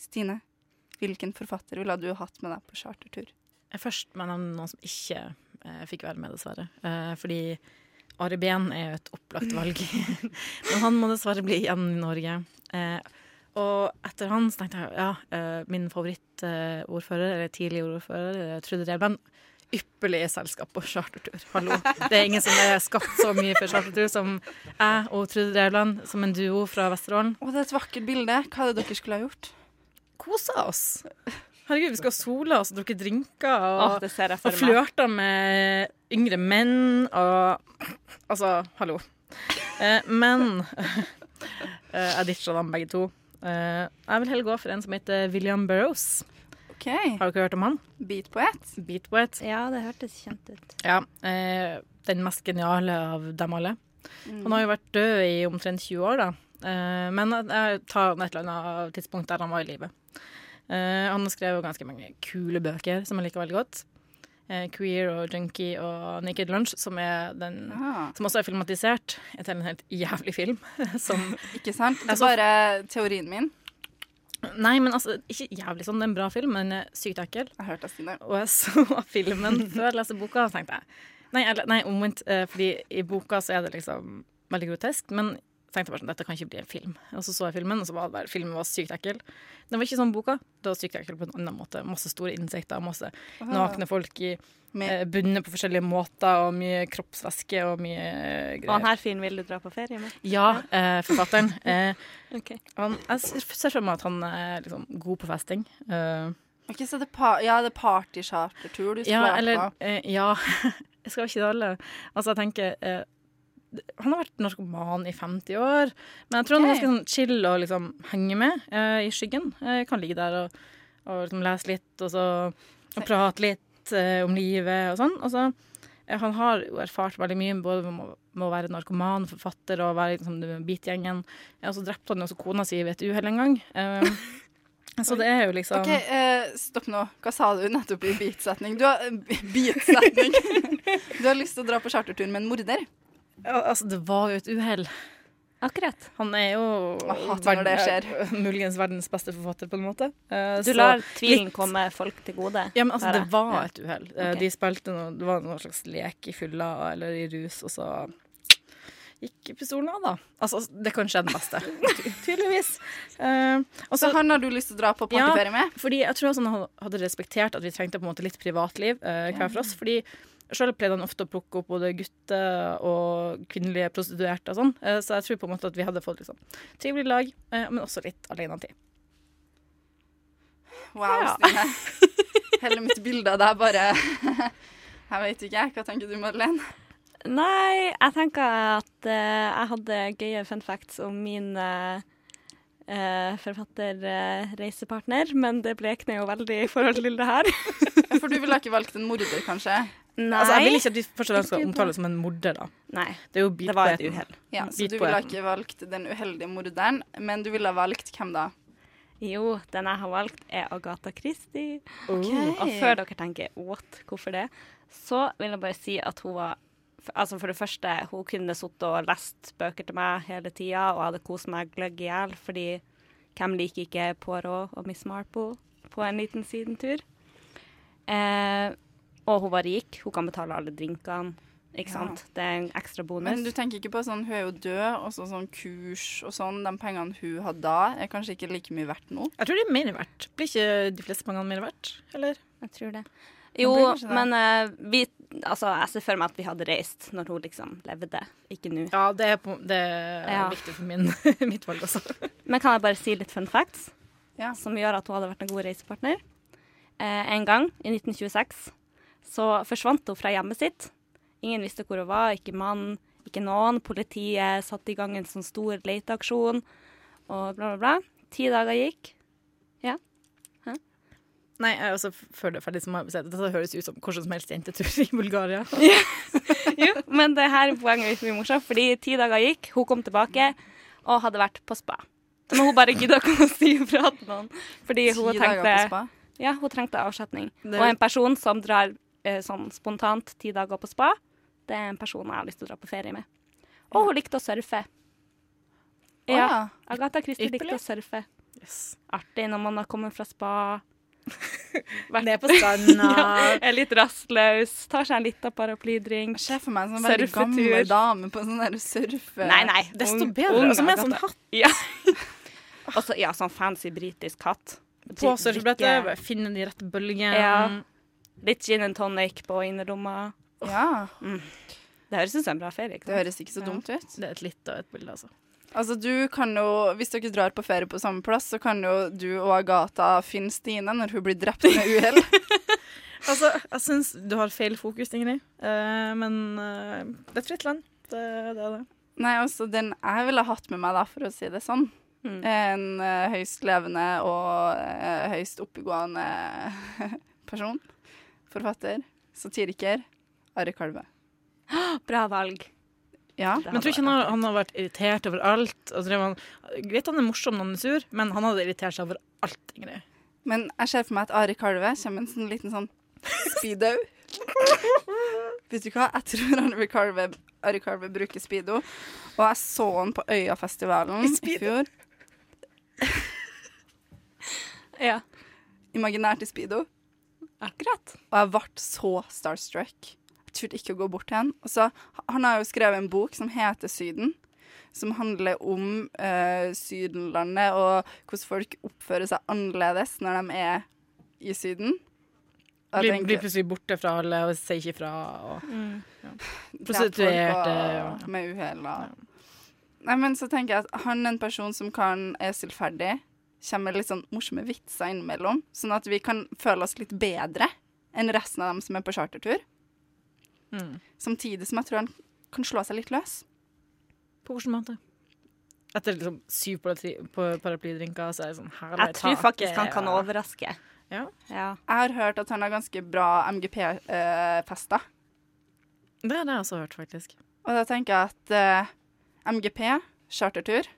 [SPEAKER 2] Stine, hvilken forfatter ville du hatt med deg på chartertur?
[SPEAKER 3] Først må jeg nevne noen som ikke eh, fikk være med, dessverre. Eh, fordi Ari Behn er jo et opplagt valg. Men han må dessverre bli igjen i Norge. Eh, og etter han så tenkte jeg ja, eh, min favorittordfører, eller tidligere ordfører, Trude Drevland. Ypperlig selskap på chartertur. Hallo. Det er ingen som er skapt så mye for chartertur som jeg og Trude Drevland, som en duo fra Vesterålen.
[SPEAKER 2] Å, det er et vakkert bilde. Hva er det dere skulle ha gjort?
[SPEAKER 3] Kosa oss. Herregud, vi skal sole oss og drukke drinker og, og flørte med yngre menn og Altså, hallo. Eh, men eh, jeg ditcha dem begge to. Eh, jeg vil heller gå for en som heter William Burroughs.
[SPEAKER 2] OK.
[SPEAKER 3] Har dere hørt om han?
[SPEAKER 2] Beatpoet?
[SPEAKER 3] Beatpoet.
[SPEAKER 4] Ja, det hørtes kjent ut.
[SPEAKER 3] Ja, eh, den mest geniale av dem alle. Han har jo vært død i omtrent 20 år, da. Eh, men jeg tar et eller annet tidspunkt der han var i live. Eh, han har skrevet ganske mange kule bøker som jeg liker veldig godt. Eh, Queer og Junkie og Naked Lunch, som, er den,
[SPEAKER 2] Ah.
[SPEAKER 3] som også er filmatisert til en helt jævlig film. som
[SPEAKER 2] Ikke sant? Det er
[SPEAKER 3] Altså-
[SPEAKER 2] bare teorien min.
[SPEAKER 3] Nei, men altså, ikke jævlig sånn. Det er en bra film, men er sykt ekkel.
[SPEAKER 2] Jeg hørte Stine.
[SPEAKER 3] Og jeg så filmen før jeg leste boka, og tenkte jeg Nei, nei omvendt. eh, Fordi i boka så er det liksom veldig grotesk, men tenkte bare sånn, dette kan ikke bli en film. Og så så jeg filmen, og så var det bare, filmen var sykt ekkel. Den var ikke sånn boka. Det var sykt ekkel på en annen måte. Masse store insekter, masse
[SPEAKER 2] Aha.
[SPEAKER 3] nakne folk i eh, bundet på forskjellige måter, og mye kroppsvæske og mye eh,
[SPEAKER 4] Og
[SPEAKER 3] greier.
[SPEAKER 4] han her fyren vil du dra på ferie med?
[SPEAKER 3] Ja, eh, forfatteren. Eh,
[SPEAKER 4] Ok.
[SPEAKER 3] han, jeg ser for meg at han er liksom god på festing. Eh,
[SPEAKER 2] Ok, så det pa ja, det er partychartertur du skal
[SPEAKER 3] ja,
[SPEAKER 2] være på.
[SPEAKER 3] eh, Ja, jeg skal ikke det alle. Altså, jeg tenker Han har vært narkoman i 50 år, men jeg tror han er ganske sånn chill og liksom henge med uh, i skyggen. Jeg kan ligge der og, og liksom lese litt, og så og prate litt uh, om livet og sånn. Og så uh, han har jo erfart veldig mye, både med å, med å være narkoman, forfatter og være liksom, beatgjengen. Og så drepte han også kona si ved et uhell en gang. Eh, så det er jo liksom
[SPEAKER 2] OK, eh, stopp nå. Hva sa du nettopp i beatsetning? Du har eh, beatsetning. du har lyst til å dra på chartertur med en morder?
[SPEAKER 3] Altså, det var jo et uhell.
[SPEAKER 4] Akkurat.
[SPEAKER 3] Han er jo
[SPEAKER 2] skjer.
[SPEAKER 3] verden- muligens verdens beste forfatter, på en måte. Uh,
[SPEAKER 4] Du
[SPEAKER 3] så
[SPEAKER 4] lar tvilen
[SPEAKER 3] litt-
[SPEAKER 4] komme folk til gode?
[SPEAKER 3] Ja, men altså, det var et uhell. Okay.
[SPEAKER 4] Ok.
[SPEAKER 3] De spilte noe Det var noe slags lek i fylla eller i rus, og så gikk pistolen av, da. Altså, det kan skje den beste. Tydeligvis. Uh, og
[SPEAKER 2] Så han har du lyst til å dra på partyferie med?
[SPEAKER 3] fordi jeg tror også han hadde respektert at vi trengte på en måte litt privatliv eh, hver for oss. Fordi Sjøl pleide han ofte å plukke opp både gutter og kvinnelige prostituerte og sånn. uh, så jeg tror på en måte at vi hadde fått liksom trivelig lag, men også litt alenetid.
[SPEAKER 2] Wow,
[SPEAKER 3] Ja.
[SPEAKER 2] Stine. Hele mitt bilde av deg bare Jeg vet ikke, jeg. Hva tenker du, Madeleine?
[SPEAKER 4] Nei, jeg tenker at uh, jeg hadde gøye fun facts om min uh, forfatterreisepartner, men det blekner jo veldig i forhold til det her.
[SPEAKER 2] For du ville ikke valgt en morder, kanskje?
[SPEAKER 4] Nei.
[SPEAKER 3] Altså, jeg vil ikke at vi først og fremst skal
[SPEAKER 4] Ikke
[SPEAKER 3] omtale det som en morder, da.
[SPEAKER 4] Nei.
[SPEAKER 3] Det er jo
[SPEAKER 4] Det var et uhell.
[SPEAKER 2] Ja, så du ville ikke valgt den uheldige morderen, men du ville ha valgt hvem da?
[SPEAKER 4] Jo, den jeg har valgt, er Agatha Christie.
[SPEAKER 2] Ok.
[SPEAKER 4] Og før dere tenker 'what', hvorfor det, så vil jeg bare si at hun var Altså For det første, hun kunne sittet og lest bøker til meg hele tida, og hadde kost meg gløgg i hjel, fordi hvem liker ikke Poirot og Miss Marple på en liten sidentur? Eh, og hun var rik, hun kan betale alle drinkene. Ikke
[SPEAKER 2] Ja.
[SPEAKER 4] sant? Det er en ekstra bonus.
[SPEAKER 2] Men du tenker ikke på sånn, hun er jo død, og så sånn kurs og sånn. De pengene hun hadde da, er kanskje ikke like mye verdt nå?
[SPEAKER 3] Jeg tror det er mer verdt. Blir ikke de fleste pengene mer verdt, eller?
[SPEAKER 4] Jeg tror det. Jo, men uh, vi Altså, jeg ser for meg at vi hadde reist når hun liksom levde, ikke nå.
[SPEAKER 3] Ja, det er, på, det er
[SPEAKER 4] Ja.
[SPEAKER 3] viktig for min, mitt valg også.
[SPEAKER 4] Men kan jeg bare si litt fun facts
[SPEAKER 2] Ja.
[SPEAKER 4] som gjør at hun hadde vært en god reisepartner? Eh, en gang, i 1926, så forsvant hun fra hjemmet sitt. Ingen visste hvor hun var, ikke mann, ikke noen. Politiet satte i gang en sånn stor leteaksjon, og bla, bla, bla. Ti dager gikk.
[SPEAKER 3] Nei, jeg, altså, før det er ferdig, så må jeg si at dette høres ut som hvordan som helst jentetur i Bulgaria.
[SPEAKER 4] Jo, men det her er poenget mitt mye morsomt, fordi ti dager gikk, hun kom tilbake og hadde vært på spa. Men hun bare gidda ikke å si ifra til noen, fordi
[SPEAKER 2] Ti
[SPEAKER 4] hun
[SPEAKER 2] på spa?
[SPEAKER 4] Ja, hun trengte avsetning.
[SPEAKER 3] Det-
[SPEAKER 4] Og en person som drar eh, sånn spontant ti dager på spa, det er en person jeg har lyst til å dra på ferie med. Og hun likte å surfe. Ja.
[SPEAKER 2] ja.
[SPEAKER 4] Agatha Christie likte å surfe.
[SPEAKER 3] Yes.
[SPEAKER 4] Artig når man har kommet fra spa.
[SPEAKER 3] Ned på stranda.
[SPEAKER 4] ja, er litt rastløs, tar seg en liten paraplydrink.
[SPEAKER 2] Jeg ser for meg en sånn veldig gammel dame på sånn der surfe...
[SPEAKER 4] Nei, nei.
[SPEAKER 3] Desto bedre. Og en sånn hatt
[SPEAKER 4] Ja. Også, ja, sånn fancy britisk hatt.
[SPEAKER 3] på surfebrettet. Finne de rette bølgene.
[SPEAKER 4] Ja. Litt gin and tonic på innerlomma.
[SPEAKER 2] Ja,
[SPEAKER 4] Det høres ut som en bra ferie.
[SPEAKER 2] det høres ikke så dumt ut.
[SPEAKER 3] Det er et litt av et bilde, altså.
[SPEAKER 2] Altså, du kan jo, Hvis dere drar på ferie på samme plass, så kan jo du og Agatha finne Stine når hun blir drept med uhell.
[SPEAKER 3] Altså, jeg syns du har feil fokus, Ingrid. Uh, men uh, det er fritt land. Det, det er det.
[SPEAKER 2] Nei, altså, den jeg ville hatt med meg, da, for å si det sånn.
[SPEAKER 4] Mm.
[SPEAKER 2] En uh, høyst levende og høyst oppegående person. Forfatter. Satiriker. Are Kalve.
[SPEAKER 4] Bra valg.
[SPEAKER 2] Ja.
[SPEAKER 3] Men tror ikke han har, han har vært irritert over alt. Han, greit han er morsom når han er sur, men han hadde irritert seg over alt. Ingrid.
[SPEAKER 2] Men jeg ser for meg at Ari Kalve kommer med en sånn liten sånn speedo. Vet du hva? Jeg tror Ari Kalve, Ari Kalve bruker speedo. Og jeg så han på Øyafestivalen i fjor.
[SPEAKER 4] Ja.
[SPEAKER 2] Imaginært i speedo.
[SPEAKER 4] Akkurat.
[SPEAKER 2] Og jeg ble så starstruck. Jeg turte ikke å gå bort til han. Og så, han har jo skrevet en bok som heter Syden, som handler om uh, Sydenlandet og hvordan folk oppfører seg annerledes når de er i Syden.
[SPEAKER 3] Blir, blir plutselig borte fra alle og sier ikke fra. Og,
[SPEAKER 4] Mm.
[SPEAKER 3] ja. Prostituerte. ja.
[SPEAKER 2] og med uhell og Nei, men så tenker jeg at han er en person som kan er stillferdig, kommer med litt sånn morsomme vitser innimellom, sånn at vi kan føle oss litt bedre enn resten av dem som er på chartertur.
[SPEAKER 3] Mm.
[SPEAKER 2] Samtidig som jeg tror han kan slå seg litt løs.
[SPEAKER 3] På hvilken måte? Etter liksom syv på- paraplydrinker, så er det sånn herlig
[SPEAKER 4] Jeg tror faktisk han kan overraske.
[SPEAKER 3] Ja.
[SPEAKER 4] Ja.
[SPEAKER 2] Jeg har hørt at han har ganske bra MGP-fester.
[SPEAKER 3] Det har jeg også hørt, faktisk.
[SPEAKER 2] Og da tenker jeg at uh, MGP, chartertur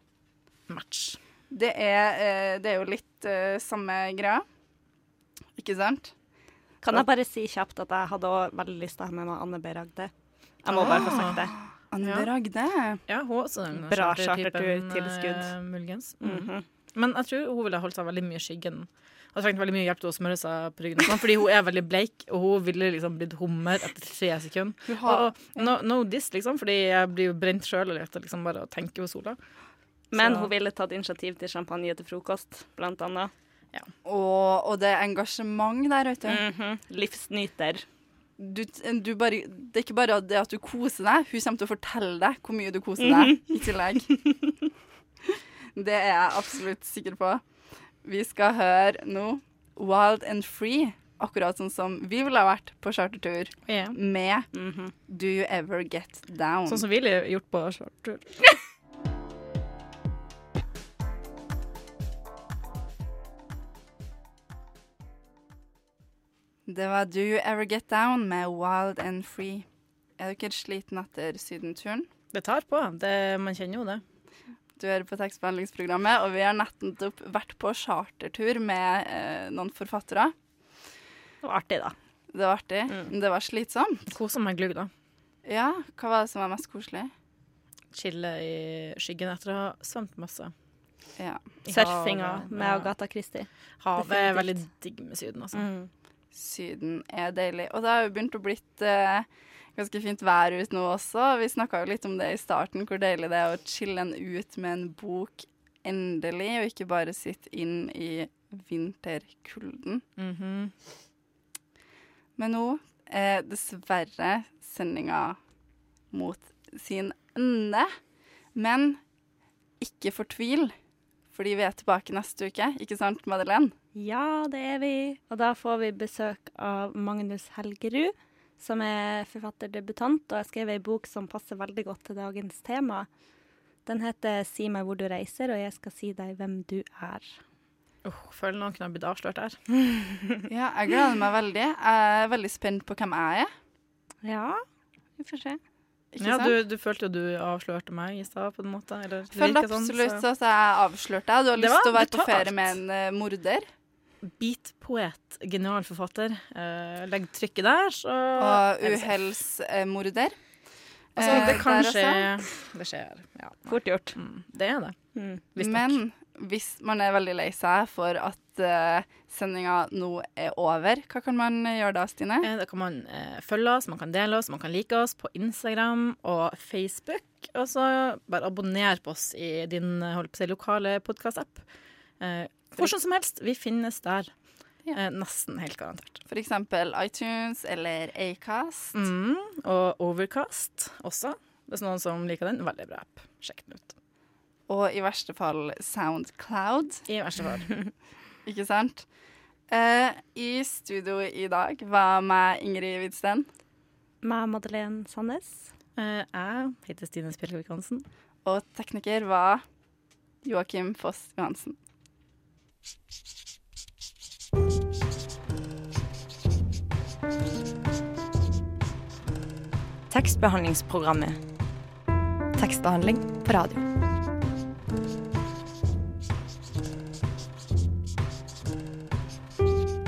[SPEAKER 3] Match.
[SPEAKER 2] Det er, uh, det er jo litt uh, samme greia. Ikke sant?
[SPEAKER 4] Kan jeg bare si kjapt at jeg hadde også veldig lyst til å ha med meg Anne B. Ragde. Jeg må bare få sagt det.
[SPEAKER 2] Anne B. Ragde.
[SPEAKER 3] Ja, hun også en
[SPEAKER 4] Bra charterturtilskudd.
[SPEAKER 3] Uh, muligens. Mm.
[SPEAKER 4] -hmm.
[SPEAKER 3] Men jeg tror hun ville holdt seg veldig mye i skyggen. Hadde trengt veldig mye hjelp til å smøre seg på ryggen. sånn, Fordi hun er veldig bleik, og hun ville liksom blitt hummer etter tre sekunder.
[SPEAKER 2] Hun
[SPEAKER 3] Og, no, no diss, liksom, fordi jeg blir jo brent sjøl etter liksom bare å tenke på sola.
[SPEAKER 4] Men
[SPEAKER 3] Så-
[SPEAKER 4] hun ville tatt initiativ til champagne til frokost, blant annet.
[SPEAKER 2] Og, og det er engasjement der, vet du.
[SPEAKER 4] Mhm. Livsnyter.
[SPEAKER 2] Du, du bare, det er ikke bare det at du koser deg, hun kommer til å fortelle deg hvor mye du koser deg i tillegg. Det er jeg absolutt sikker på. Vi skal høre nå Wild and Free, akkurat sånn som vi ville ha vært på chartertur
[SPEAKER 3] yeah.
[SPEAKER 2] med Do You Ever Get Down.
[SPEAKER 3] Sånn som vi ville gjort på chartertur.
[SPEAKER 2] Det var Do You Ever Get Down med Wild and Free. Er dere sliten etter sydenturen?
[SPEAKER 3] Det tar på. Det, man kjenner jo det.
[SPEAKER 2] Du hører på tekstbehandlingsprogrammet, og vi har nettopp vært på chartertur med eh, noen forfattere.
[SPEAKER 4] Det var artig, da.
[SPEAKER 2] Det var artig, men det var slitsomt.
[SPEAKER 3] Kosa meg glugg, da.
[SPEAKER 2] Ja, hva var det som var mest koselig?
[SPEAKER 3] Chille i skyggen etter å ha svømt masse.
[SPEAKER 2] Ja.
[SPEAKER 4] Surfinga med. Agatha Christie.
[SPEAKER 3] Havet er veldig digg med Syden, altså.
[SPEAKER 4] Mm.
[SPEAKER 2] Syden er deilig. Og det har jo begynt å blitt eh, ganske fint vær ut nå også. Vi snakka jo litt om det i starten, hvor deilig det er å chille en ut med en bok endelig, og ikke bare sitte inn i vinterkulden.
[SPEAKER 3] Mhm.
[SPEAKER 2] Men nå er dessverre sendinga mot sin ende. Men ikke fortvil, fordi vi er tilbake neste uke, ikke sant, Madeleine?
[SPEAKER 4] Ja, det er vi. Og da får vi besøk av Magnus Helgerud, som er forfatterdebutant og har skrevet ei bok som passer veldig godt til dagens tema. Den heter 'Si meg hvor du reiser', og jeg skal si deg hvem du er.
[SPEAKER 3] Oh, føler noen har blitt avslørt her.
[SPEAKER 2] Ja, jeg gleder meg veldig. Jeg er veldig spent på hvem jeg er.
[SPEAKER 4] Ja, vi får se.
[SPEAKER 2] Ikke
[SPEAKER 3] Ja,
[SPEAKER 2] sant?
[SPEAKER 3] du, du følte jo du avslørte meg i stad, på en måte. Eller, Følte sånn,
[SPEAKER 2] absolutt
[SPEAKER 3] så-
[SPEAKER 2] at jeg avslørte deg. Du har
[SPEAKER 3] Det
[SPEAKER 2] lyst
[SPEAKER 3] var
[SPEAKER 2] til å være på ferie med en uh, morder.
[SPEAKER 3] Beatpoet, genial forfatter. Uh, legg trykket der, så
[SPEAKER 2] Og
[SPEAKER 3] uhellsmorder. det Altså,
[SPEAKER 2] Eh,
[SPEAKER 3] det kan skje. Det skjer. Ja.
[SPEAKER 4] Fort gjort.
[SPEAKER 3] Mm, det er det.
[SPEAKER 4] Mm.
[SPEAKER 2] Men hvis man er veldig lei seg for at uh, sendinga nå er over, hva kan man gjøre da, Stine?
[SPEAKER 3] Eh, Da kan man eh, følge oss, man kan dele oss, man kan like oss på Instagram og Facebook. Og så bare abonner på oss i din si, lokale podkastapp. Eh, Hvordan som helst. Vi finnes der. Eh, nesten helt garantert.
[SPEAKER 2] For eksempel iTunes eller Acast.
[SPEAKER 3] Mm, og Overcast også. Hvis noen som liker den, veldig bra app. Sjekk den ut.
[SPEAKER 2] Og i verste fall Soundcloud.
[SPEAKER 3] I verste fall.
[SPEAKER 2] Ikke sant? Eh, I studio i dag var meg Ingrid Widsten.
[SPEAKER 4] Meg, Madeleine Sandnes.
[SPEAKER 3] Eh, jeg heter Stine Spjelkavik Hansen.
[SPEAKER 2] Og tekniker var Joakim Foss Johansen.
[SPEAKER 1] Tekstbehandlingsprogrammet. Tekstbehandling på radio.